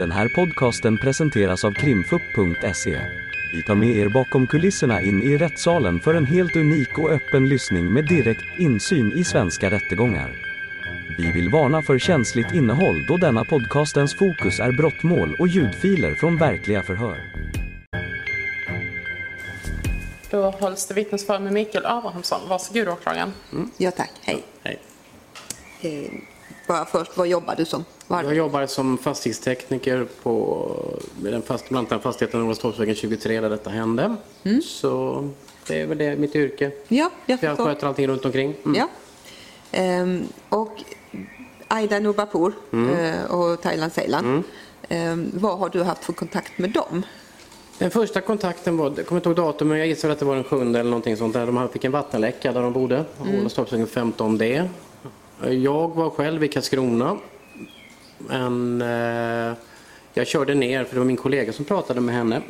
Den här podcasten presenteras av krimfupp.se. Vi tar med er bakom kulisserna in i rättssalen för en helt unik och öppen lyssning med direkt insyn i svenska rättegångar. Vi vill varna för känsligt innehåll då denna podcastens fokus är brottmål och ljudfiler från verkliga förhör. Då hålls det vittnesförhör med Mikael Abrahamsson. Varsågod åklagaren. Ja tack, hej. Hej. Eh, bara först, vad jobbar du som? Vad Jag jobbar som fastighetstekniker på den fast, bland annat fastigheten Norrmalmstorgsvägen 23 där detta hände. Så det är väl det mitt yrke. Ja, jag Jag sköter allting runt omkring. Mm. Ja. Ehm, och Aida Nurbapour eh, och Thailand Ceylan. Ehm, vad har du haft för kontakt med dem? Den första kontakten var, jag kommer inte ihåg datum, men jag gissar att det var den sjunde eller någonting sånt där. De fick en vattenläcka där de bodde, mm. Storpsvägen 15D. Jag var själv i Karlskrona. Men eh, jag körde ner, för det var min kollega som pratade med henne.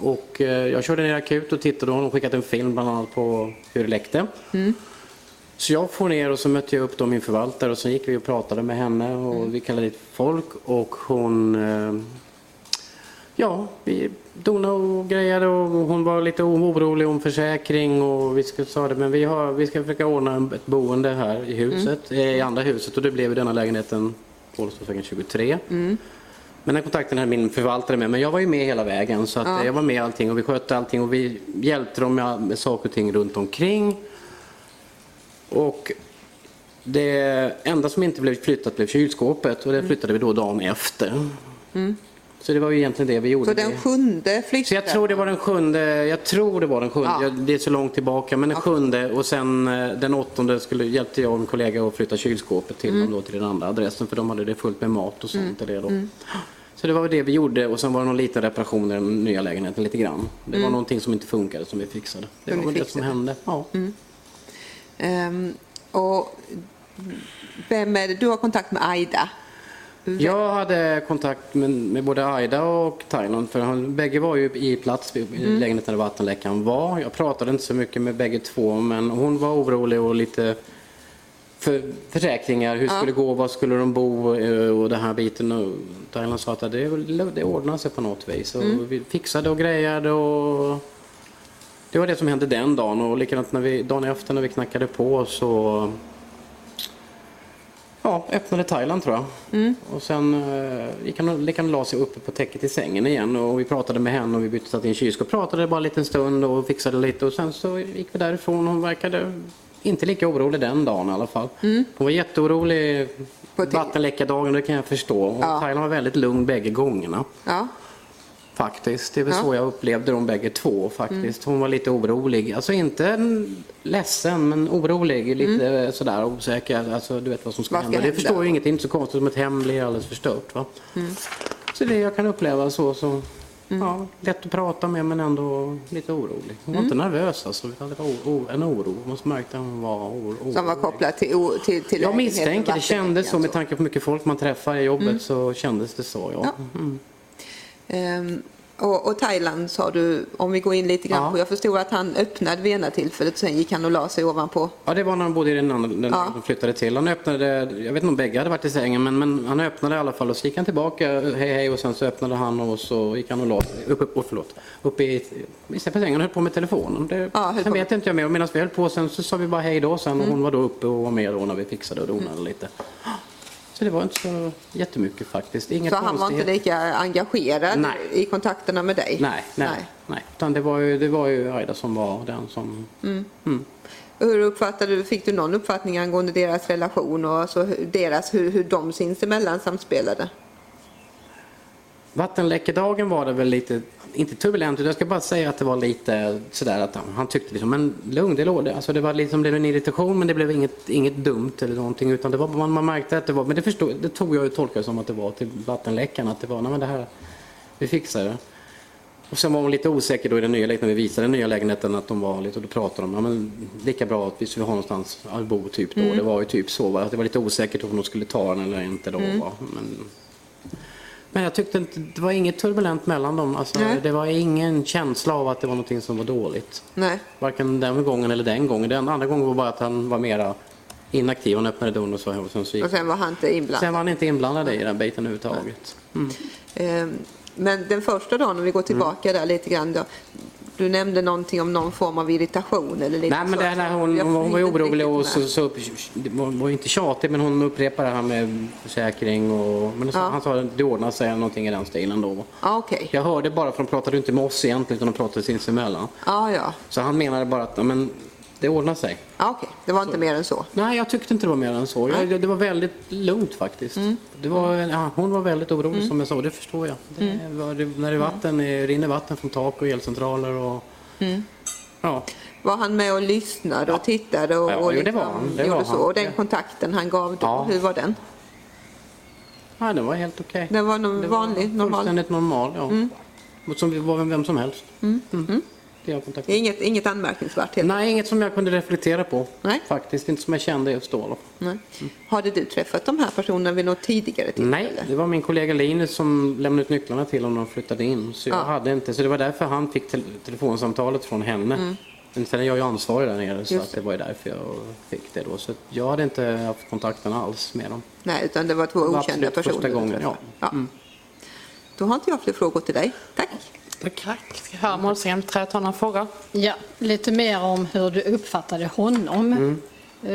Och eh, jag körde ner akut och tittade hon skickat en film bland annat på hur det läckte. Så jag får ner och så mötte jag upp då min förvaltare och så gick vi och pratade med henne och vi kallade dit folk och hon eh, Ja, vi donade och grejade och hon var lite orolig om försäkring och vi sa det, men vi, har, vi ska försöka ordna ett boende här i huset, eh, i andra huset och det blev i denna lägenheten Ålestorpsvägen 23. Men den kontakten hade min förvaltare med, men jag var ju med hela vägen så att eh, jag var med allting och vi skötte allting och vi hjälpte dem med, med saker och ting runt omkring. Och det enda som inte blev flyttat blev kylskåpet och det flyttade vi då dagen efter. Så det var ju egentligen det vi gjorde. Så den sjunde Så flyttade? jag tror det var den sjunde, jag tror det var den sjunde, Ja. jag, det är så långt tillbaka, men den sjunde och sen eh, den åttonde skulle, hjälpte jag och min kollega att flytta kylskåpet till Mm. dem då till den andra adressen för de hade det fullt med mat och sånt. i Det då. Så det var väl det vi gjorde och sen var det någon liten reparation i den nya lägenheten lite grann. Det var någonting som inte funkade som vi fixade. Det Som var ni det som hände. Ja. Ehm, och vem är det? Du har kontakt med Aida? Jag hade kontakt med, med både Aida och Thailand för han, bägge var ju i plats i Mm. lägenheten där vattenläckan var. Jag pratade inte så mycket med bägge två men hon var orolig och lite för, försäkringar, hur skulle det gå, var skulle de bo eh, och den här biten. Och Thailand sa att det, det ordnar sig på något vis. Och Mm. Vi fixade och grejade och det var det som hände den dagen och likadant när vi, dagen efter när vi knackade på så Ja, öppnade Thailand tror jag. Och sen eh, gick han gick han och la sig uppe på täcket i sängen igen och vi pratade med henne och vi bytte satt in kylskåp. Pratade bara en liten stund och fixade lite och sen så gick vi därifrån. Hon verkade inte lika orolig den dagen i alla fall. Hon var jätteorolig vattenläckardagen, det kan jag förstå. Och Ja. Thailand var väldigt lugn bägge gångerna. Ja. Faktiskt. Det är väl Ja. Mm. så jag upplevde dem bägge två faktiskt. Hon var lite orolig. Alltså inte en ledsen men orolig. Lite sådär osäker. Alltså du vet vad som ska Mm. Vad ska hända. Det hända? förstår ju inget. Det är inte så konstigt om ett hem blir alldeles förstört. Va? Mm. Så det jag kan uppleva så. så ja, lätt att prata med men ändå lite orolig. Hon var inte Mm. nervös alltså. Utan det var o- en oro. Man märkte att hon var oro- orolig. Som var kopplad till, o- till, till Jag misstänker, det kändes så med tanke på hur mycket folk man träffar i jobbet Mm. så kändes det så. Ja. Mm. Ehm, och, och Thailand sa du, om vi går in lite grann Ja. på, jag förstod att han öppnade vid ena tillfället, sen gick han och la sig ovanpå. Ja, det var när han bodde i den andra, den Ja. de flyttade till. Han öppnade, jag vet inte om bägge hade varit i sängen, men, men han öppnade i alla fall och så gick han tillbaka, hej hej, och sen så öppnade han och så gick han och la sig, upp, upp, oh, förlåt, upp i, i sig på sängen och höll på med telefonen. Det, Ja, sen vet inte jag mer, medan vi höll på sen så sa vi bara hej då sen och hon var då uppe och var med då när vi fixade och donade lite. Så det var inte så jättemycket faktiskt. Inga Så han var inte lika engagerad Nej. i kontakterna med dig? Nej, nej, nej. Utan det var ju, det var ju Aida som var den som... Mm. Hur uppfattade du, fick du någon uppfattning angående deras relation och alltså deras, hur, hur de sinsemellan samspelade? Vattenläckedagen var det väl lite, inte turbulent, jag ska bara säga att det var lite sådär att han, tyckte liksom, men lugn, det låg det. Alltså det var liksom, blev en irritation men det blev inget, inget dumt eller någonting utan det var, man, man märkte att det var, men det förstod, det tog jag och tolkade som att det var till vattenläckan, att det var, nej men det här, vi fixar det. Och sen var hon lite osäker då i den nya lägenheten, när vi visade den nya lägenheten att de var lite, och då pratade de, ja men lika bra att vi skulle ha någonstans att bo typ då. Det var ju typ så, va? att det var lite osäkert om de skulle ta den eller inte då. Va? Men, men jag tyckte inte, det var inget turbulent mellan dem. Alltså, Nej. det var ingen känsla av att det var någonting som var dåligt. Nej. Varken den gången eller den gången. Den andra gången var bara att han var mera inaktiv. Han öppnade dörren och så, och sen så gick Och sen var han inte inblandad. Sen var han inte inblandad i den biten överhuvudtaget. Ehm, Men den första dagen, om vi går tillbaka där lite grann då. Du nämnde någonting om någon form av irritation eller lite Nej men så. det här när hon, hon, hon var ju orolig och så, så det var, ju inte tjatig men hon upprepade det här med försäkring och men så, Ja. han sa att det ordnar sig någonting i den stilen då. Ja, okej. Jag hörde bara för de pratade inte med oss egentligen utan de pratade sinsemellan. Ja, ja. Så han menade bara att men, det ordnar sig. Ja, okej. Det var inte mer än så. Nej, jag tyckte inte det var mer än så. Jag, det var väldigt lugnt faktiskt. Mm. Det var, ja, hon var väldigt orolig som jag sa, det förstår jag. Det Mm. var, det, när det, vatten, det rinner vatten från tak och elcentraler och... Mm. Ja. Var han med och lyssnade och tittade och, Ja, och jo, det var han. Det var så? han. Och den kontakten han gav då, Ja. hur var den? ja, det var helt okej. Den var nog Det var vanlig, normal? Fullständigt normal, ja. Och Som var vem som helst. Mm. Det jag kontakt Det är inget, inget anmärkningsvärt helt Nej, inget som jag kunde reflektera på. Nej. Faktiskt, inte som jag kände just då. Nej. Hade du träffat de här personerna vid något tidigare tillfälle? Nej, det var min kollega Linus som lämnade ut nycklarna till honom när de flyttade in. Så jag Ja. hade inte, så det var därför han fick tel- telefonsamtalet från henne. Men sen är jag ju ansvarig där nere så Mm. Att det var ju därför jag fick det då. Så jag hade inte haft kontakten alls med dem. Nej, utan det var två okända personer första gången, träffade. ja. Mm. Då har inte jag fler frågor till dig. Tack. Jag höra målsägandebiträdet ta några frågor? Ja, lite mer om hur du uppfattade honom. Mm.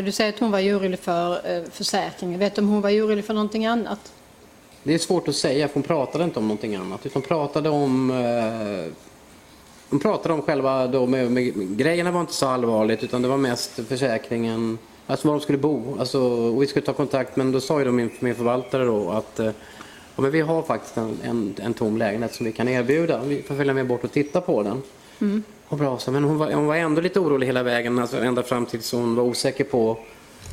Du säger att hon var orolig för eh, försäkringen. Vet du om hon var orolig för någonting annat? Det är svårt att säga för hon pratade inte om någonting annat. Utan pratade om... Eh, hon pratade om själva... Då med, med, grejerna var inte så allvarligt utan det var mest försäkringen. Alltså var de skulle bo. Alltså, och vi skulle ta kontakt men då sa ju då min, min förvaltare då att eh, ja, men vi har faktiskt en, en, en tom lägenhet som vi kan erbjuda. Vi får följa med bort och titta på den. Och bra, så, men hon var, hon var ändå lite orolig hela vägen, alltså ända fram tills hon var osäker på...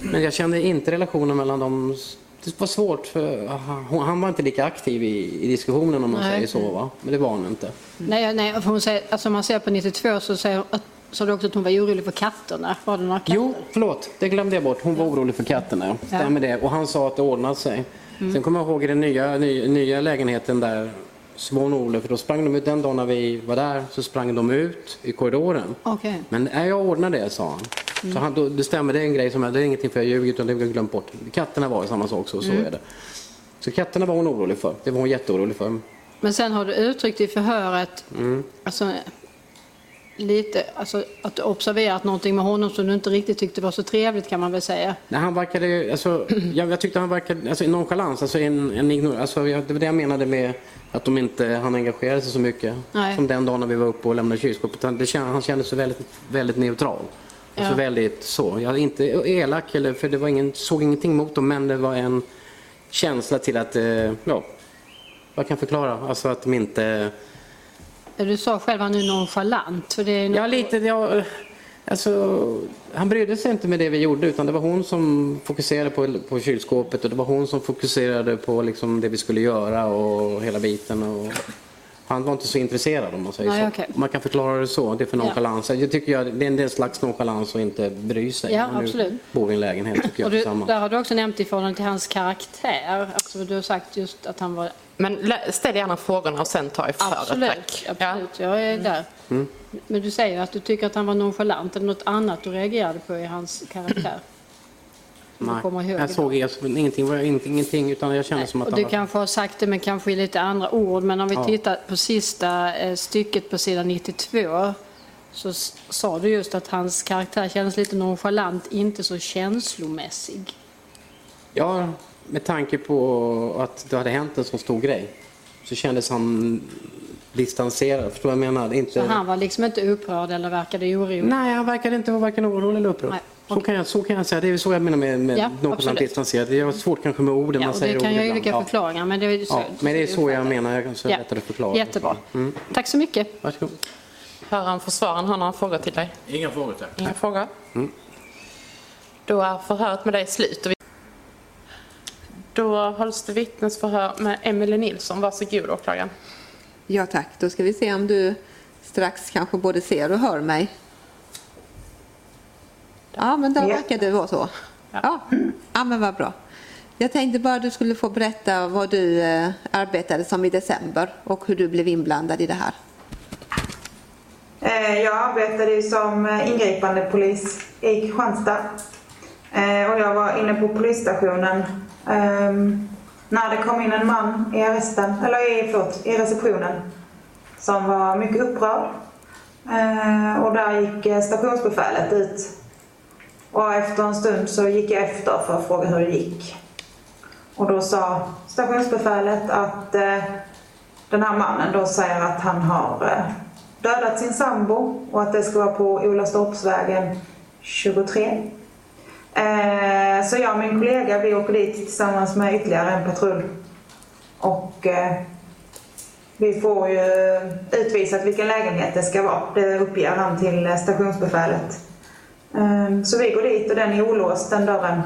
Men jag kände inte relationen mellan dem... Det var svårt för han, han var inte lika aktiv i, i diskussionen om man Nej. säger så va. Men det var han inte. Nej, nej för hon säger, alltså om man ser på 92 så säger hon att, sa du också att hon var orolig för katterna. Var det några katter? Jo, förlåt, det glömde jag bort. Hon var orolig för katterna. Ja. Stämmer det. Och han sa att det ordnade sig. Sen kommer jag ihåg i den nya, nya, nya lägenheten där var hon orolig för då sprang de ut den dagen när vi var där så sprang de ut i korridoren. Okej. Men nej, jag ordnar det, sa han. Så han, då, det stämmer, det är en grej som det är ingenting för jag ljuger utan det har jag glömt bort. Katterna var samma sak, så, så är det. Så katterna var hon orolig för. Det var hon jätteorolig för. Men sen har du uttryckt i förhöret, Mm. alltså, lite, alltså, att du observerat någonting med honom som du inte riktigt tyckte var så trevligt kan man väl säga. Nej, han verkade, alltså, jag, jag tyckte han verkade, alltså en nonchalans, alltså en, en ignor, alltså jag, det var det jag menade med att de inte, han engagerade sig så mycket. Nej. Som den dagen när vi var uppe och lämnade kylskåpet. Han, det, han kände sig väldigt, väldigt neutral. Alltså Ja. väldigt så, jag är inte elak eller, för det var ingen, såg ingenting mot dem men det var en känsla till att, eh, ja, vad kan jag förklara? Alltså att de inte Du sa själv att han är nonchalant. För det är Ja, lite. Ja, alltså, han brydde sig inte med det vi gjorde utan det var hon som fokuserade på, på kylskåpet och det var hon som fokuserade på liksom, det vi skulle göra och hela biten. Och han var inte så intresserad om man säger Nej, så. okej. Man kan förklara det så. Det är för Ja. nonchalans. Jag tycker jag, det är en del slags nonchalans att inte bry sig. Ja, absolut. bor i en lägenhet tycker jag du, där har du också nämnt i förhållande till hans karaktär. Alltså, du har sagt just att han var... Men ställ gärna frågorna och sen ta i förhöret. Absolut, tack. absolut. jag är där. Mm. Men du säger att du tycker att han var nonchalant. Är det något annat du reagerade på i hans karaktär? Nej, jag såg jag, ingenting, ingenting, ingenting utan jag kände som att Och du var... kanske har sagt det men kanske i lite andra ord. Men om vi Ja. tittar på sista eh, stycket på sidan 92 så sa du just att hans karaktär kändes lite nonchalant, inte så känslomässig. Ja, med tanke på att det hade hänt en så stor grej så kändes han distanserad. Förstår du vad jag menar? Inte... Så han var liksom inte upprörd eller verkade orolig? Nej, han verkade inte vara varken orolig eller upprörd. Nej, Så, kan jag, så kan jag säga. Det är så jag menar med, med Ja, nonchalant distanserad. Det är svårt kanske med orden Ja, man säger det kan ord ju olika förklaringar. Men det är så, Ja, men det är så jag menar. Jag kan så Ja. lättare förklara. Jättebra. Mm. Tack så mycket. Varsågod. Höran försvararen har några frågor till dig. Inga frågor tack. Inga frågor? Då är förhöret med dig slut. Då hålls det vittnesförhör med Emelie Nilsson. Varsågod åklagaren. Ja tack, då ska vi se om du strax kanske både ser och hör mig. Ja, men då verkar det vara så. Ja, ja men vad bra. Jag tänkte bara att du skulle få berätta vad du eh, arbetade som i december och hur du blev inblandad i det här. Eh, Jag arbetade som eh, ingripande polis i Kristianstad. Eh, och jag var inne på polisstationen Um, när det kom in en man i arresten, eller i, förlåt, i receptionen som var mycket upprörd. Uh, och där gick eh, stationsbefälet ut. Och efter en stund så gick jag efter för att fråga hur det gick. Och då sa stationsbefälet att uh, den här mannen då säger att han har dödat sin sambo och att det ska vara på Olastorpsvägen 23. Eh, så jag och min kollega vi åker dit tillsammans med ytterligare en patrull. Och eh, vi får ju utvisat vilken lägenhet det ska vara. Det uppger han till eh, stationsbefälet. Eh, så vi går dit och den är olåst, den dörren.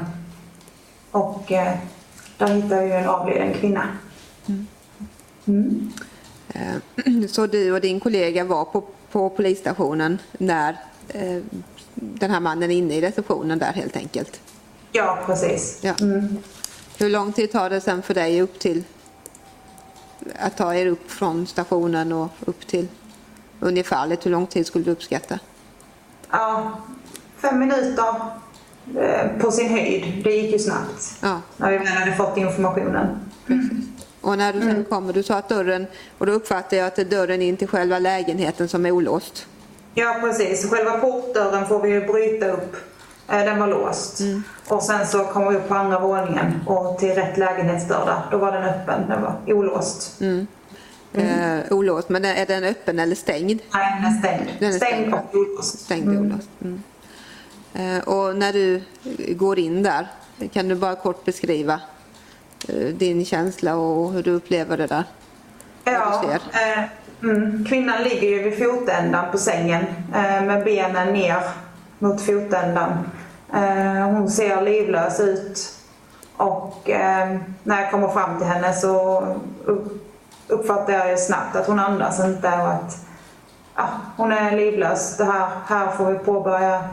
Och eh, där hittar vi en avliden kvinna. Mm. mm. Eh, så du och din kollega var på, på polisstationen när den här mannen inne i receptionen där helt enkelt? Ja, precis. Ja. Mm. Hur lång tid tar det sen för dig upp till att ta er upp från stationen och upp till ungefärligt? Hur lång tid skulle du uppskatta? Ja, fem minuter eh, på sin höjd. Det gick ju snabbt ja. när vi väl hade fått informationen. Precis. Och när du sen mm. kommer, du sa att dörren, och då uppfattar jag att det är dörren in till själva lägenheten som är olåst. Ja precis, själva portdörren får vi ju bryta upp. Eh, den var låst. Mm. Och sen så kommer vi upp på andra våningen och till rätt lägenhetsdörr där. Då var den öppen, den var olåst. Mm. Mm. Eh, olåst, men är den öppen eller stängd? Nej, den är stängd. Den är stängd, stängd och olåst. Stängd och mm. olåst. Mm. Eh, och när du går in där, kan du bara kort beskriva eh, din känsla och hur du upplever det där? Ja, mm, kvinnan ligger ju vid fotändan på sängen eh, med benen ner mot fotändan. Eh, hon ser livlös ut och eh, när jag kommer fram till henne så uppfattar jag ju snabbt att hon andas inte och att ja, hon är livlös. Det här, här får vi påbörja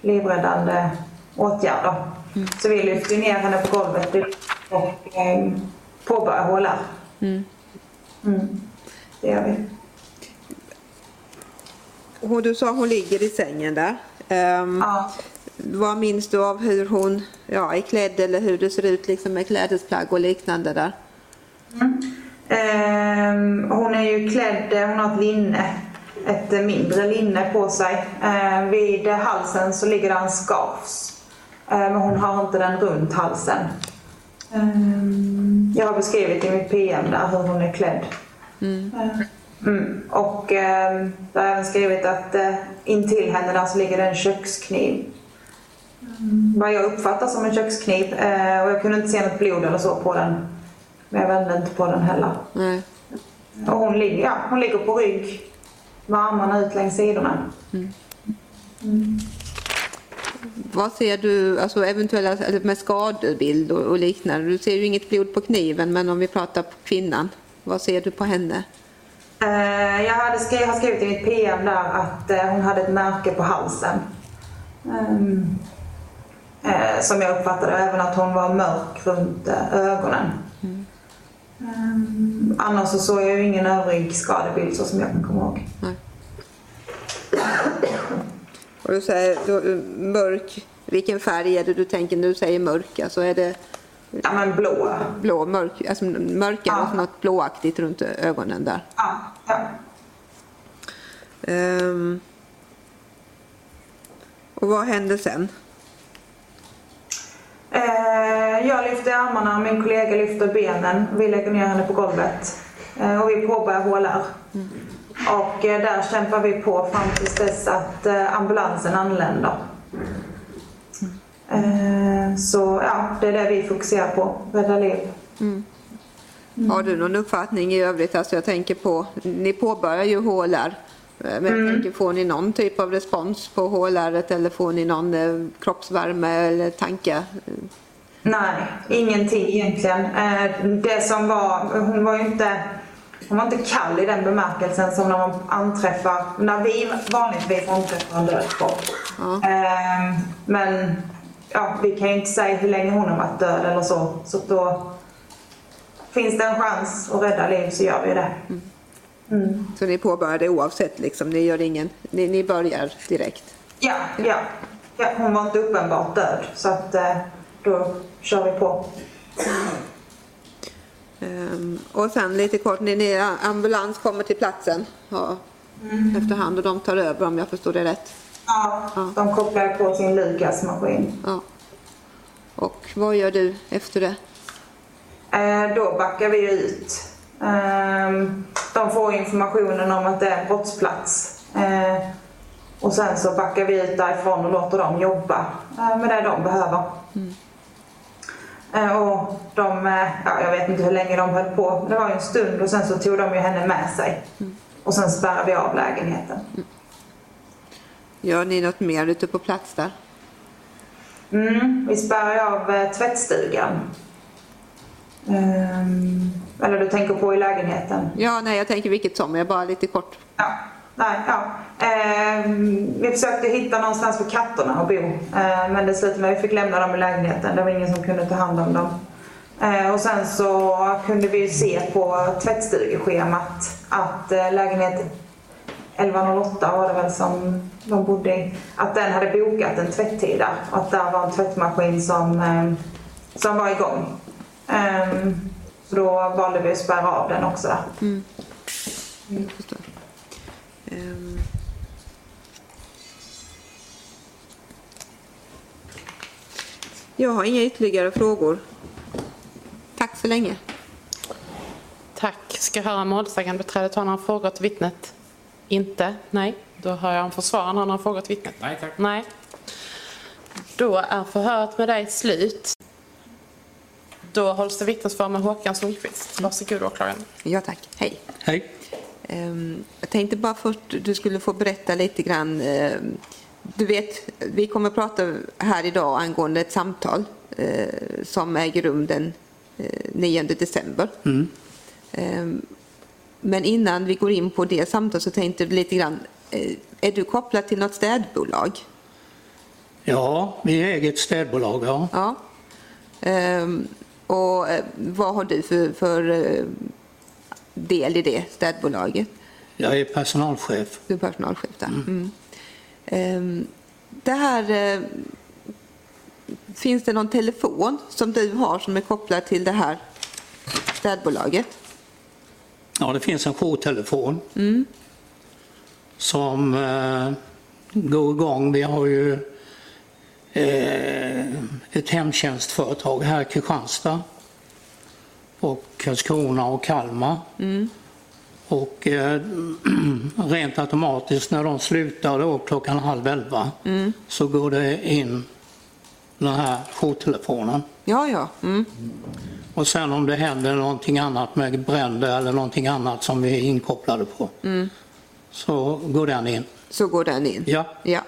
livräddande åtgärder. Mm. Så vi lyfter ner henne på golvet och påbörjar HLR. Mm. Mm. Det gör vi. Och du sa hon ligger i sängen där. Um, ja. Vad minns du av hur hon ja, är klädd eller hur det ser ut liksom med klädesplagg och liknande där? Mm. Um, hon är ju klädd, hon har ett linne, ett mindre linne på sig. Uh, vid halsen så ligger det en scarfs. Uh, men hon har inte den runt halsen. Um, jag har beskrivit i mitt PM där hur hon är klädd. Mm. Mm. Och eh, jag har även skrivit att eh, intill där så ligger det en kökskniv. Mm. Vad jag uppfattar som en kökskniv. Eh, och jag kunde inte se något blod eller så på den. Men jag vände inte på den heller. Mm. Och hon ligger, ja, hon ligger på rygg med armarna ut längs sidorna. Mm. mm. Vad ser du, alltså eventuella med skadebild och, och liknande? Du ser ju inget blod på kniven men om vi pratar på kvinnan, vad ser du på henne? Eh, jag, hade skrivit, har skrivit i mitt PM där att eh, hon hade ett märke på halsen. Um, som jag uppfattade även att hon var mörk runt ögonen. Mm. Annars så såg jag ju ingen övrig skadebild så som jag kan komma ihåg. Nej. Och du säger då, mörk, vilken färg är det du tänker när du säger mörk? Alltså är det Ja men blå. Blå, mörk, alltså mörkare, ja. något blåaktigt runt ögonen där. Ja. ja. Um, och vad hände sen? Uh, jag lyfter armarna, min kollega lyfter benen. Vi lägger ner henne på golvet. Uh, och vi påbörjar HLR. Mm. Och uh, där kämpar vi på fram tills dess att ambulansen anländer. Eh, så ja, det är det vi fokuserar på, rädda liv. Mm. Mm. Har du någon uppfattning i övrigt? Alltså jag tänker på, ni påbörjar ju HLR. Eh, men mm. tänker, får ni någon typ av respons på HLR eller får ni någon eh, kroppsvärme eller tankar? Nej, ingenting egentligen. Det som var, hon var ju inte hon var inte kall i den bemärkelsen som när man anträffar, när vi vanligtvis anträffar en död kropp. Ja. Men ja, vi kan ju inte säga hur länge hon har varit död eller så. Så då finns det en chans att rädda liv så gör vi det. Mm. Mm. Så ni påbörjar det oavsett liksom? Ni, gör ingen, ni, ni börjar direkt? Ja, ja. ja, hon var inte uppenbart död. Så att eh, då kör vi på. Ehm, och sen lite kort, ni, ni ambulans kommer till platsen ja, efterhand och de tar över om jag förstår det rätt. Ja, de kopplar på sin Lukas-maskin. Ja. Och vad gör du efter det? Eh, då backar vi ut. Ehm, de får informationen om att det är en brottsplats. Eh, och sen så backar vi ut därifrån och låter dem jobba eh, med det de behöver. Eh, och de, ja, jag vet inte hur länge de höll på, det var ju en stund och sen så tog de ju henne med sig. Och sen spärrade vi av lägenheten. Gör ni något mer ute på plats där? Mm, vi spärrar av eh, tvättstugan. Ehm, eller du tänker på i lägenheten? Ja, nej, jag tänker vilket som, jag bara lite kort. Ja, nej, ja. Ehm, vi försökte hitta någonstans för katterna att bo. Ehm, men det slutade med att vi fick lämna dem i lägenheten. Det var ingen som kunde ta hand om dem. Och sen så kunde vi se på tvättstugeschemat att eh, lägenhet 1108 var det väl som de bodde i. Att den hade bokat en tvätttid där. Att där var en tvättmaskin som, eh, som var igång. Ehm, så då valde vi att spärra av den också där. Jag förstår. Ehm. Jag har inga ytterligare frågor. Tack så länge. Tack. Ska höra målsägandebiträdet ha några frågor till vittnet? Inte? Nej. Då hör jag om försvararen har några frågor till vittnet. Nej tack. Nej. Då är förhöret med dig slut. Då hålls det vittnesförhör med Håkan Sundqvist. Varsågod åklagaren. Ja, tack. Hej. Hej. Ehm, Jag tänkte bara först du skulle få berätta lite grann. ehm, Du vet, vi kommer att prata här idag angående ett samtal eh, som äger rum den eh, 9 december. Ehm, Men innan vi går in på det samtalet så tänkte du lite grann. eh, Är du kopplad till något städbolag? Ja, vi äger ett städbolag. Ja. Ja. Ehm, Och eh, vad har du för, för eh, del i det städbolaget? Jag är personalchef. Du är personalchef där. Mm. Ehm, Det här, finns det någon telefon som du har som är kopplad till det här städbolaget? Ja, det finns en jourtelefon som eh, går igång. Vi har ju eh, ett hemtjänstföretag här i Kristianstad och Karlskrona och Kalmar. Och eh, rent automatiskt när de slutar då klockan halv elva så går det in den här jourtelefonen. Ja, ja. Mm. Och sen om det händer någonting annat med bränder eller någonting annat som vi är inkopplade på så går den in. Så går den in? Ja. ja.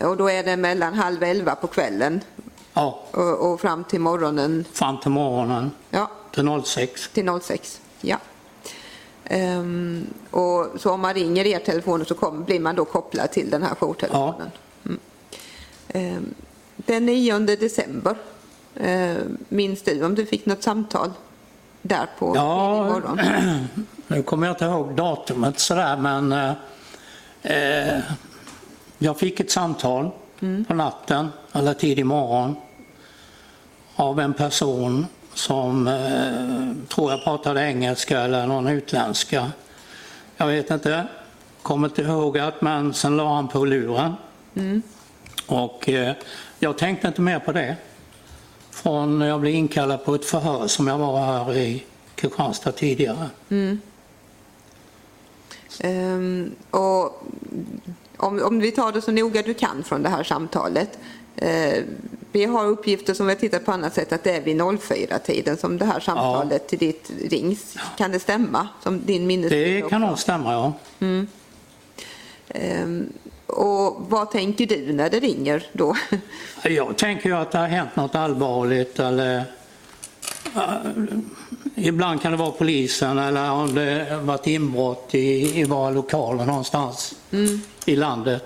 Och då är det mellan halv elva på kvällen Ja, och, och fram till morgonen fram till morgonen ja, till 06. till 06. Ja. Ehm, och så om man ringer er telefon så kom, blir man då kopplad till den här jourtelefonen. Mm. Ehm, den 9 december, eh, minns du om du fick något samtal där på Ja. morgon? Nu kommer jag inte ihåg datumet sådär men eh, eh, jag fick ett samtal på natten eller tidig morgon av en person som eh, tror jag pratade engelska eller någon utländska. Jag vet inte, kommer inte ihåg att men sen la han på luren. Och eh, jag tänkte inte mer på det. Från när jag blev inkallad på ett förhör som jag var här i Kristianstad tidigare. Ehm, och om, om vi tar det så noga du kan från det här samtalet. Eh, vi har uppgifter som vi har tittat på annat sätt att det är vid 04-tiden som det här samtalet till ditt rings. Kan det stämma? Som din minnesbild Det kan nog stämma ja. Ehm, och vad tänker du när det ringer då? Jag tänker ju att det har hänt något allvarligt eller eh, ibland kan det vara polisen eller om det har varit inbrott i, i våra lokaler någonstans i landet.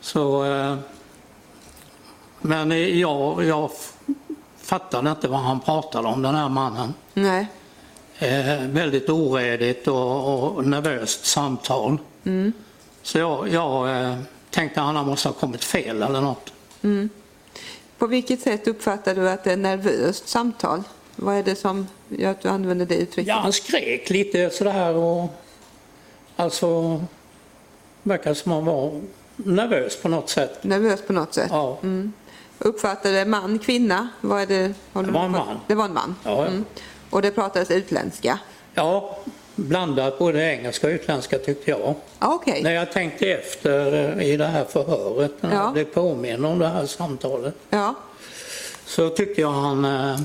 Så, eh, men jag, jag fattade inte vad han pratade om den här mannen. Nej. Eh, väldigt oredigt och, och nervöst samtal. Så jag, jag, eh, tänkte han han måste ha kommit fel eller något. På vilket sätt uppfattar du att det är nervöst samtal? Vad är det som gör att du använder det uttrycket? Ja, han skrek lite sådär och alltså verkar som han var nervös på något sätt. Nervös på något sätt? Ja, Uppfattade det man, kvinna? Vad är det? Det var en man. Det var en man? Ja, ja. Och det pratades utländska? ja blandat både engelska och utländska tyckte jag. Ja, Okej. När jag tänkte efter eh, i det här förhöret, när Ja. jag blev påminn om det här samtalet, Ja, så tyckte jag han... eh,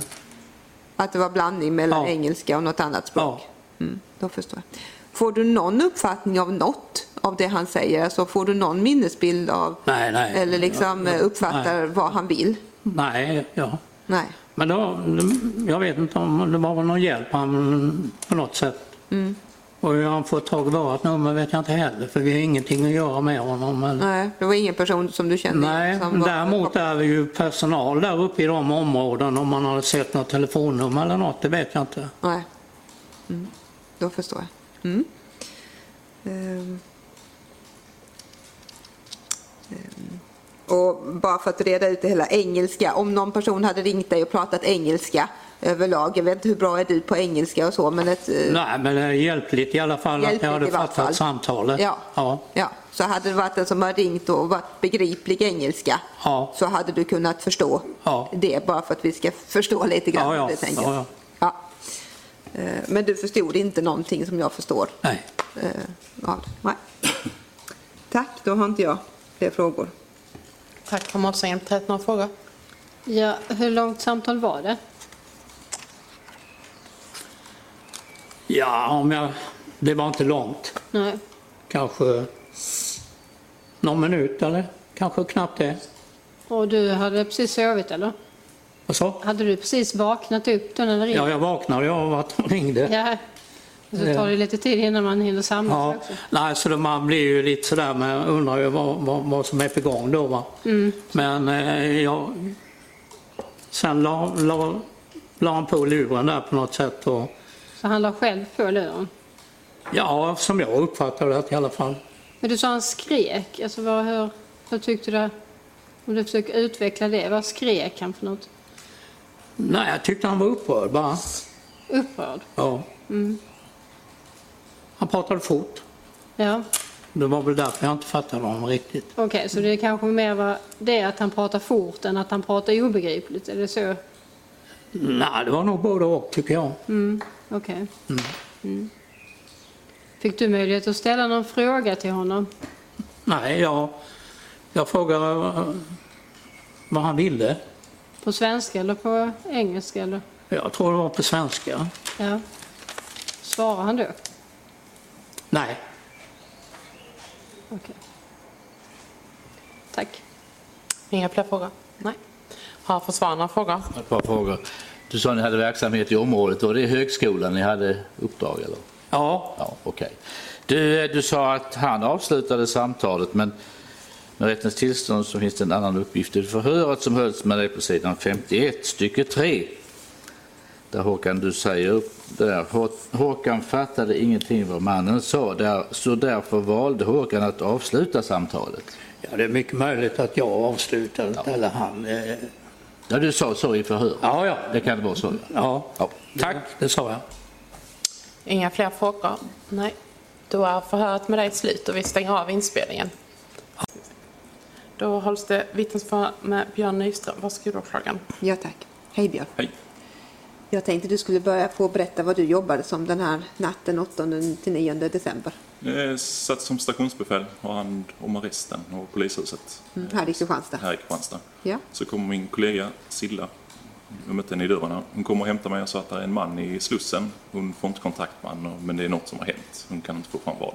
att det var blandning mellan Ja. engelska och något annat språk? Ja, Mm, då förstår jag. Får du någon uppfattning av något av det han säger? Alltså får du någon minnesbild av nej, nej. eller liksom Ja, eh, uppfattar Nej, vad han vill? nej ja. Nej. Men då, jag vet inte om det var någon hjälp han på något sätt. Mm. Och hur han får tag i vårt nummer vet jag inte heller för vi har ingenting att göra med honom. Men... Nej, det var ingen person som du kände Nej, som var... däremot är vi ju personal där uppe i de områden om man har sett något telefonnummer eller något, det vet jag inte. Nej. Mm, då förstår jag. Mm. Ehm. Och bara för att reda ut det hela, engelska. Om någon person hade ringt dig och pratat engelska överlag, jag vet inte hur bra är du på engelska och så, men ett... eh, Nej, men det är hjälpligt i alla fall att jag hade fattat samtalet. Ja. Ja. Ja, så hade det varit en som har ringt och varit begriplig engelska Ja. så hade du kunnat förstå Ja. det bara för att vi ska förstå lite grann Ja, ja. det. Ja, ja. Ja. Eh, Men du förstod inte någonting som jag förstår? Nej. eh? Nej. Tack, då har inte jag fler frågor. Tack för målsäganden. Trätt några frågor? Ja, hur långt samtal var det? Ja, om jag... det var inte långt. Nej. Kanske någon minut eller kanske knappt det. Och du hade precis sovit eller? Vad så? Hade du precis vaknat upp då när det ringde? Ja, jag vaknade av att hon ringde. Ja. Och så tar det lite tid innan man hinner samla sig Ja, också. nej, så då man blir ju lite sådär, men undrar ju vad, vad, vad som är på gång då. Va? Men eh, jag, sen la, la, la han på luren där på något sätt. Och, Så han la själv på luren. ja, som jag uppfattade det i alla fall. Men du sa han skrek. Alltså vad, hur, hur tyckte du? Om du försöker utveckla det. Vad skrek han för något? Nej, jag tyckte han var upprörd bara. Upprörd? Ja. Han pratade fort. Ja. Det var väl därför jag inte fattade honom riktigt. Okej, så det kanske mer var det att han pratar fort än att han pratar obegripligt? Är det så? Nej, det var nog både och tycker jag. Mm, Okej. Mm. Fick du möjlighet att ställa någon fråga till honom? Nej, jag, jag frågade eh, vad han ville. På svenska eller på engelska? Eller? Jag tror det var på svenska. Ja. Svarar han då? Nej, Okej. Tack. Inga fler frågor? Nej. Har försvararna frågor? Ett par frågor. Du sa att ni hade verksamhet i området. Var det högskolan ni hade uppdrag? Eller? ja, Ja, okej. Du, du sa att han avslutade samtalet men med rättens tillstånd så finns det en annan uppgift i förhöret som hölls med dig på sidan 51 stycke 3. Där Håkan du säger upp där. Hå- Håkan fattade ingenting vad mannen sa där, så därför valde Håkan att avsluta samtalet. ja, det är mycket möjligt att jag avslutade det, eller han. Ja, du sa så i förhör. Ja, ja. Det kan vara så. Ja, Ja. tack, det sa jag. Inga fler frågor? Nej. Då är förhöret med dig slut och vi stänger av inspelningen. Då hålls det vittnesförhör med Björn Nyström. Varsågod åklagaren. Ja, tack. Hej Björn. Hej. Jag tänkte du skulle börja få berätta vad du jobbade som den här natten 8 till 9 december Jag satt som stationsbefäl och hand om arresten och polishuset mm, här i Kristianstad. här i Kristianstad. Ja. Så kommer min kollega Silla, jag mötte henne i dörren. Hon kommer och hämtar mig och sa att det är en man i Slussen. Hon får inte kontakt med honom men det är något som har hänt. Hon kan inte få fram vad.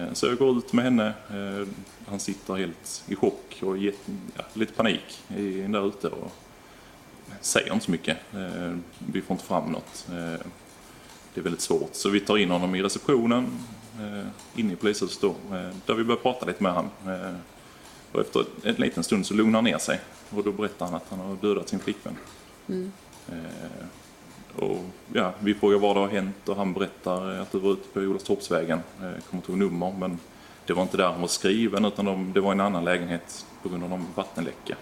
Eh, Så jag går ut med henne. Eh, Han sitter helt i chock och lite panik i- där ute och säger inte så mycket. Eh, Vi får inte fram något. Eh, Det är väldigt svårt. Så vi tar in honom i receptionen eh, inne i polishuset då, där vi börjar prata lite med honom. Och efter en liten stund så lugnar han ner sig och då berättar han att han har dödat sin flickvän. Eh, och ja, vi frågar vad det har hänt och han berättar att du var ute på Olofstorpsvägen. Kommer inte ihåg nummer men det var inte där hon var skriven utan de, det var en annan lägenhet på grund av någon vattenläcka.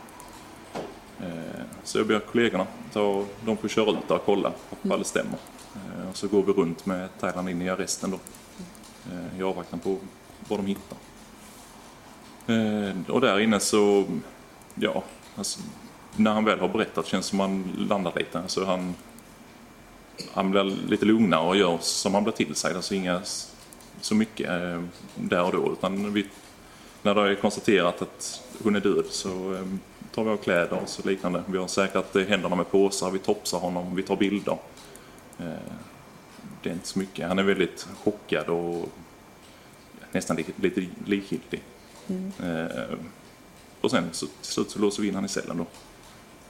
Eh, så jag ber kollegorna, ta, de får köra ut där och kolla om fallet stämmer. Eh, och så går vi runt med Thailand in i arresten då. Eh, I avvaktan på vad de hittar. Och där inne så, ja, alltså, när han väl har berättat känns det som han landar lite. Alltså han, han blir lite lugnare och gör som han blir tillsagd. Alltså inga så mycket där och då. Utan vi, när det är konstaterat att hon är död så eh, tar vi av kläder och så liknande. Vi har säkrat händerna med påsar, vi topsar honom, vi tar bilder. Eh, det är inte så mycket. Han är väldigt chockad och nästan lite, likgiltig. Mm. och sen så, till slut så låser vi in han i cellen då.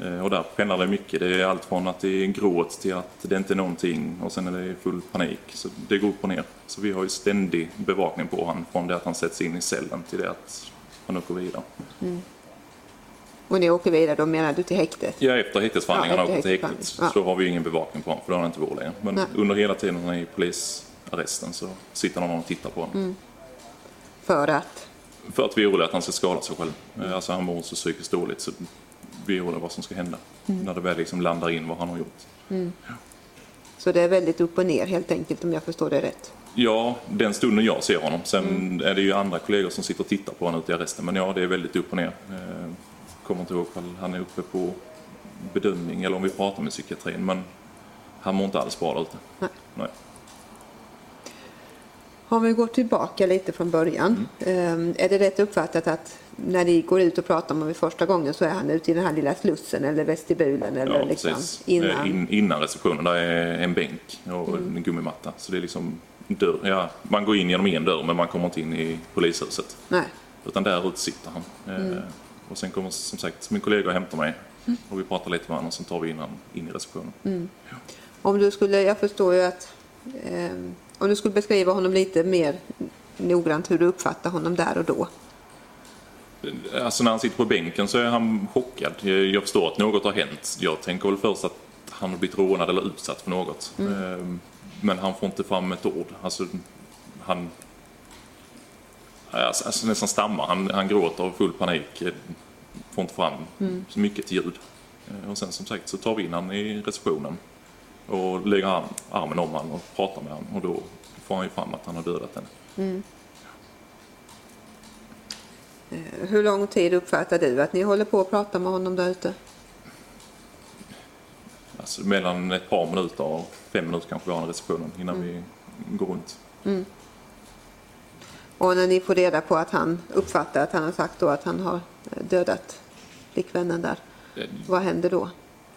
Eh, och där pendlar det mycket. Det är allt från att det är gråt till att det inte är någonting och sen är det full panik. Så det går upp och ner. Så vi har ju ständig bevakning på honom från det att han sätts in i cellen till det att han åker vidare. Mm. Och ni åker vidare, då menar du till häktet? Ja, efter häktesförhandlingarna Ja, ja, efter till häktet häktesförhandling. så har vi ingen bevakning på honom för då har han inte vår längre. Men Nej. under hela tiden han är i polisarresten så sitter någon och tittar på honom. Mm. För att? För att vi är oroliga att han ska skada sig själv. Eh, Alltså han mår så psykiskt dåligt så vi är oroliga vad som ska hända. När det väl liksom landar in vad han har gjort. Så det är väldigt upp och ner helt enkelt om jag förstår det rätt. Ja, den stunden jag ser honom. Sen är det ju andra kollegor som sitter och tittar på honom ute i arresten. Men ja, det är väldigt upp och ner. Eh, Kommer inte ihåg om han är uppe på bedömning eller om vi pratar med psykiatrin. Men han mår inte alls bra där ute. Nej. Nej. Om vi går tillbaka lite från början. Mm. eh, Är det rätt uppfattat att när ni går ut och pratar om honom första gången så är han ute i den här lilla slussen eller vestibulen eller Ja, liksom precis. innan? Eh, In, innan receptionen, där är en bänk och en gummimatta. Så det är liksom dörr. Ja, man går in genom en dörr men man kommer inte in i polishuset. Nej. Utan där ute sitter han. Eh, Och sen kommer som sagt min kollega och hämtar mig. Och vi pratar lite med varandra och sen tar vi in in i receptionen. Om du skulle, jag förstår ju att eh, om du skulle beskriva honom lite mer noggrant hur du uppfattar honom där och då. Alltså när han sitter på bänken så är han chockad. Jag förstår att något har hänt. Jag tänker väl först att han har blivit rånad eller utsatt för något. Eh, Men han får inte fram ett ord. Alltså, han alltså, alltså, nästan stammar. Han, han gråter av full panik. eh, Får inte fram så mycket ljud. Eh, Och sen som sagt så tar vi in han i receptionen. Och lägger arm, armen om honom och pratar med honom. Och då får han ju fram att han har dödat henne. Eh, Hur lång tid uppfattar du att ni håller på att prata med honom där ute? Alltså mellan ett par minuter och fem minuter kanske vi har i receptionen innan vi går runt. Och när ni får reda på att han uppfattar att han har sagt då att han har eh, dödat flickvännen där. Eh, Vad händer då?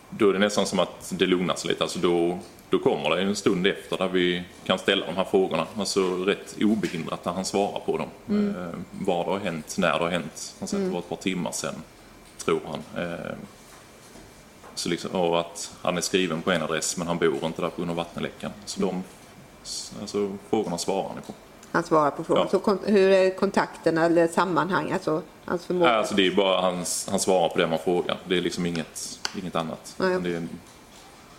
Då är det nästan som att det lugnar sig lite. Alltså då, då kommer det en stund efter där vi kan ställa de här frågorna. Alltså rätt obehindrat där han svarar på dem. Eh, vad det har hänt, när det har hänt. Han säger att det var ett par timmar sedan, tror han. Eh, så liksom, och att han är skriven på en adress men han bor inte där på grund av vattenläckan. Så de alltså, frågorna svarar han på. Han svarar på frågan. Ja. Så hur är kontakterna eller sammanhang, alltså hans förmåga? Alltså det är bara hans, han svarar på det man frågar. Det är liksom inget, inget annat. Det, är,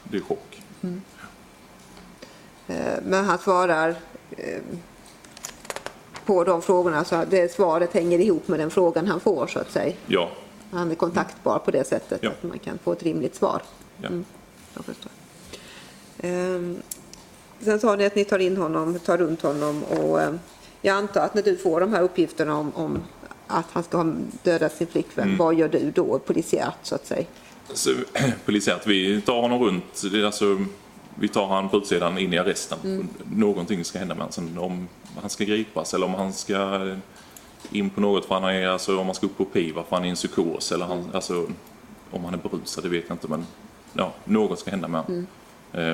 det är chock. Eh, Men han svarar eh, på de frågorna så det svaret hänger ihop med den frågan han får så att säga. Ja, Han är kontaktbar på det sättet Ja. att man kan få ett rimligt svar. ja. Jag förstår. Sen sa ni att ni tar in honom, tar runt honom och ehm, jag antar att när du får de här uppgifterna om, om att han ska ha dödat sin flickvän, Mm. vad gör du då polisiärt så att säga? Så, polisiärt, vi tar honom runt. Alltså, vi tar han på utsidan in i arresten. Någonting ska hända med honom. Om han ska gripas eller om han ska in på något för han är, alltså om han ska upp på PIVA för han är i en psykos eller han, alltså, om han är berusad, det vet jag inte men ja, något ska hända med honom. Eh,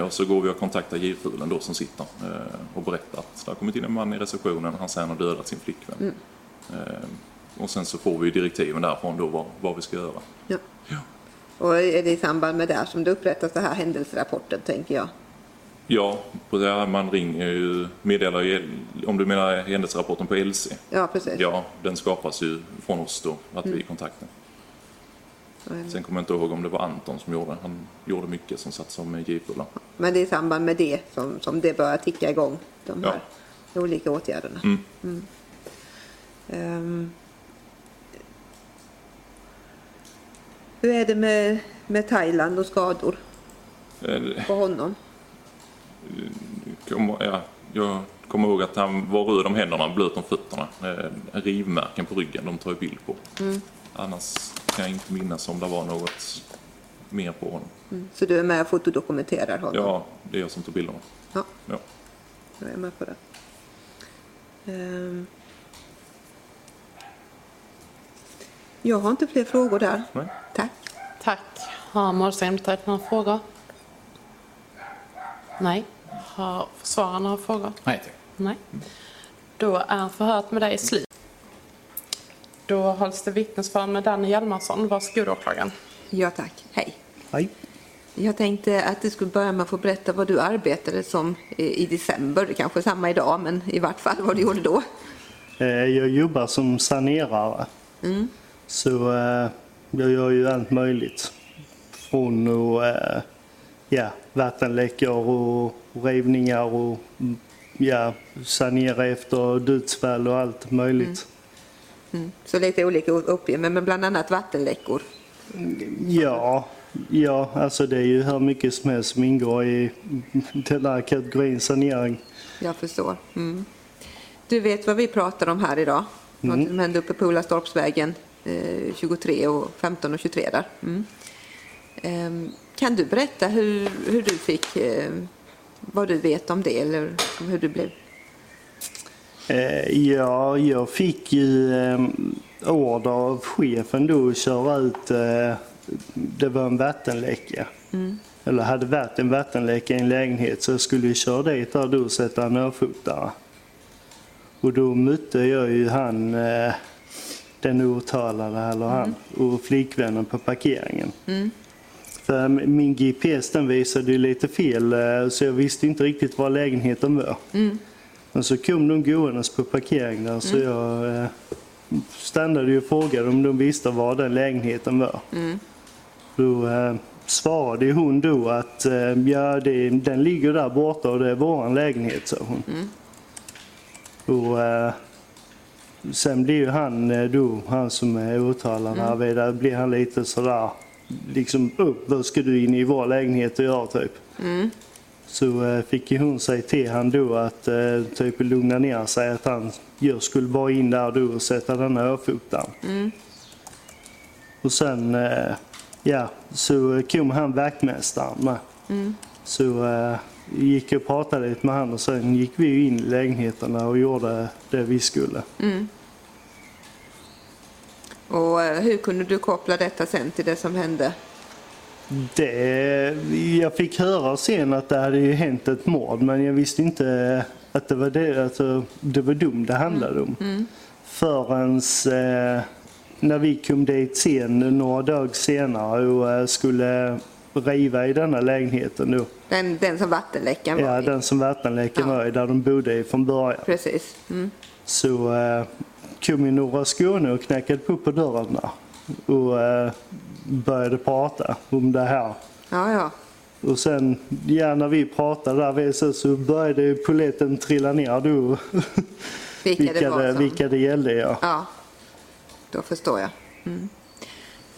och så går vi och kontaktar J-fulen då som sitter eh, och berättar att det har kommit in en man i receptionen, han säger han har dödat sin flickvän. Eh, och sen så får vi direktiven därifrån då vad, vad vi ska göra. Ja. Och är det i samband med det som det upprättas den här händelserapporten tänker jag? Ja, på det här man ringer ju, meddelar ju, om du menar händelserapporten på LC. Ja, precis. Ja, den skapas ju från oss då, att vi är i kontakten. Sen kommer jag inte ihåg om det var Anton som gjorde Han gjorde mycket som satt som J-fulla. Men det är i samband med det som, som det börjar ticka igång, de här olika åtgärderna. Mm. Mm. Ehm, hur är det med, med Thailand och skador Eh, på honom? kommer, ja, jag kommer ihåg att han var röd om händerna, blöt om fötterna. Eh, rivmärken på ryggen, de tar ju bild på. Annars kan jag inte minnas om det var något mer på honom. Så du är med och fotodokumenterar honom? Ja, det är jag som tar bilderna. Ja. Ja. Jag är med på det. Ehm. Jag har inte fler frågor där. Nej. Tack. Tack. Har målsägandebiträdet några frågor? Nej. Har försvararen några frågor? Nej, tack. Nej. Då är förhöret med dig slut. Då hålls det vittnesförhör med Danny Hjalmarsson. Varsågod åklagaren. Ja, tack. Hej. Hej. Jag tänkte att du skulle börja med att få berätta vad du arbetade som i december. Kanske samma idag, men i vart fall vad du gjorde då. Eh, Jag jobbar som sanerare. Så eh, jag gör ju allt möjligt. Från att eh, ja, vattenläckor och rivningar och mm, ja, sanera efter dödsfall och allt möjligt. Så lite olika uppgifter, men bland annat vattenläckor. Ja, ja, alltså det är ju hur mycket som helst som ingår i den där kategorin sanering. Jag förstår. Mm. Du vet vad vi pratar om här idag? Något som hände uppe på Ulastorpsvägen eh, 23 och 15 och 23 där. Mm. Ehm, kan du berätta hur, hur du fick, eh, vad du vet om det eller hur du blev? Eh, ja, jag fick ju eh, order av chefen då att köra ut, eh, det var en vattenläcka. Eller hade varit en vattenläcka i en lägenhet så jag skulle ju köra dit där då och sätta en örfotare. Och då mötte jag ju han, eh, den åtalade eller han, och flickvännen på parkeringen. För min GPS den visade ju lite fel så jag visste inte riktigt var lägenheten var. Men så kom de gåendes på parkeringen där så jag eh, stannade och frågade om de visste var den lägenheten var. Då eh, svarade hon då att eh, ja, det, den ligger där borta och det är våran lägenhet, sa hon. Och, eh, sen blir ju han eh, då, han som är åtalad vidare, blir han lite sådär liksom upp, vad ska du in i vår lägenhet och göra typ? Så eh, fick ju hon säga till han då att eh, typ lugna ner sig att han jag skulle bara in där då och sätta den här örfotaren. Och sen eh, ja, så kom han vaktmästaren med. Så eh, gick jag och pratade lite med han och sen gick vi in i lägenheterna och gjorde det vi skulle. Och eh, hur kunde du koppla detta sen till det som hände? Det, jag fick höra sen att det hade ju hänt ett mord men jag visste inte att det var det, alltså, det var dum det handlade om. Förrän eh, när vi kom dit sen några dagar senare och eh, skulle riva i denna lägenheten då. Den, den som vattenläckan var Ja, i? den som vattenläckan Ja. var i, där de bodde i från början. Precis. Mm. Så eh, kom ju Norra Skåne och knackade på på dörren där och eh, började prata om det här. Ja, ja. Och sen, ja, när vi pratade där vid så, så började polletten trilla ner då. Vilka, det var som... vilka det gällde, ja. Ja, då förstår jag. Mm.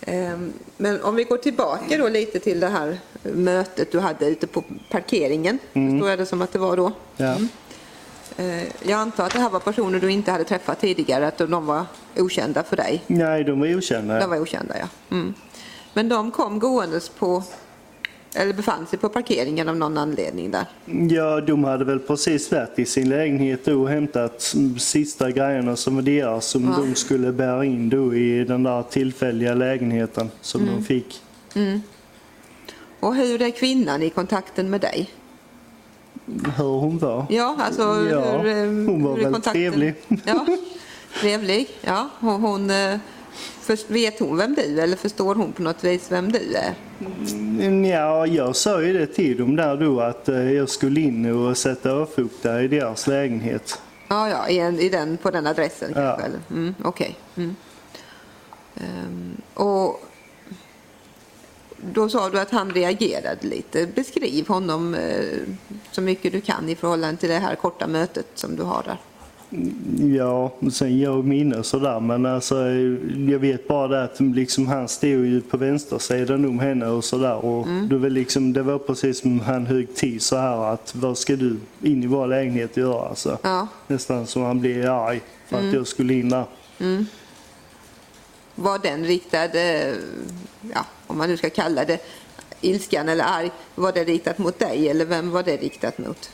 Ehm, Men om vi går tillbaka då lite till det här mötet du hade ute på parkeringen. Förstår jag det som att det var då? ja. Eh, Jag antar att det här var personer du inte hade träffat tidigare, att de var okända för dig. Nej, de var okända. De var okända, ja. Mm. Men de kom gåendes på, eller befann sig på parkeringen av någon anledning där. Ja, de hade väl precis varit i sin lägenhet då och hämtat sista grejerna som var deras som Ja. de skulle bära in då i den där tillfälliga lägenheten som Mm. de fick. Och hur är kvinnan i kontakten med dig? Hur hon var. Ja, alltså Ja, hur, eh, hon var hur är väl kontakten? trevlig. Ja, trevlig. Ja, hon, hon, eh, först, vet hon vem du är eller förstår hon på något vis vem du är? Ja, jag sa ju det till dem där då att eh, jag skulle in och sätta örfotare i deras lägenhet. Ja, ja, i, en, i den, på den adressen Ja. kanske? Mm, Okej. Mm. Ehm, och då sa du att han reagerade lite. Beskriv honom eh, så mycket du kan i förhållande till det här korta mötet som du har där. Ja, sen jag minne sådär men alltså jag vet bara det att liksom han stod ju på vänstersidan om henne och sådär och Mm. det, var liksom, det var precis som han högg till så här att vad ska du in i vår lägenhet göra alltså. Ja. Nästan som han blev arg för att Mm. jag skulle in där. Mm. Var den riktad, eh, ja, om man nu ska kalla det ilskan eller arg, var det riktat mot dig eller vem var det riktat mot?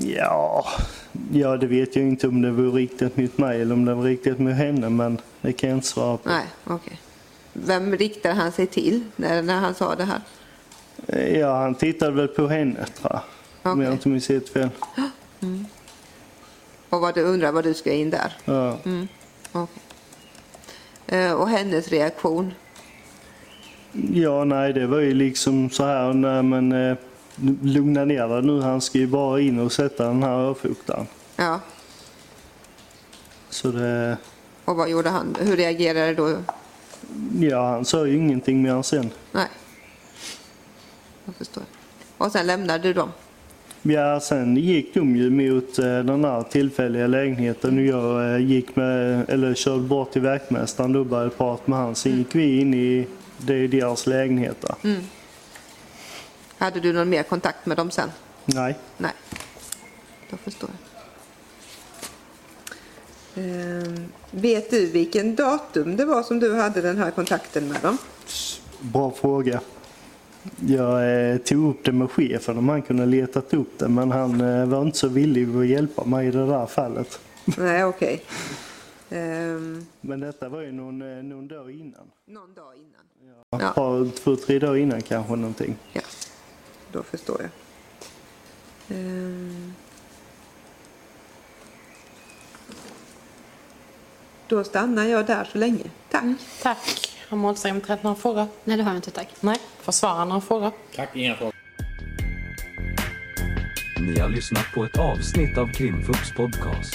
Ja, ja, det vet jag inte om det var riktat mot mig eller om det var riktat mot henne men det kan jag inte svara på. Nej, okej. Vem riktade han sig till när, när han sa det här? Ja, han tittade väl på henne tror jag. Om jag inte minns helt fel. Mm. Och vad du undrar vad du ska in där? Ja. Mm. okej. Eh, och hennes reaktion? Ja, nej, det var ju liksom så här, nej men eh, lugna ner dig nu, han ska ju bara in och sätta den här örfotaren. Ja, Så det, och vad gjorde han? Hur reagerade då? ja han sa ju ingenting mer sen. Nej. Jag förstår. Och sen lämnade du dem? Ja, sen gick de ju mot eh, den här tillfälliga lägenheten och jag eh, gick med, eller körde bort till vaktmästaren då och började prata med han. Sen gick vi in i det är deras lägenheter. Mm. Hade du någon mer kontakt med dem sen? Nej. Nej, då förstår jag. Ehm, vet du vilken datum det var som du hade den här kontakten med dem? Bra fråga. Jag eh, tog upp det med chefen om han kunde letat upp det men han eh, var inte så villig att hjälpa mig i det där fallet. Nej, okej. Ehm, Men detta var ju någon, eh, någon dag innan. någon dag innan? Ja. Ja. Par, två, tre dagar innan kanske någonting. Ja, då förstår jag. Ehm. Då stannar jag där så länge. Tack. Tack. Har målsägandebiträdet några frågor? Nej, det har jag inte, tack. Nej. Försvararen några frågor? Tack, inga frågor. Ni har lyssnat på ett avsnitt av Krimfupps podcast.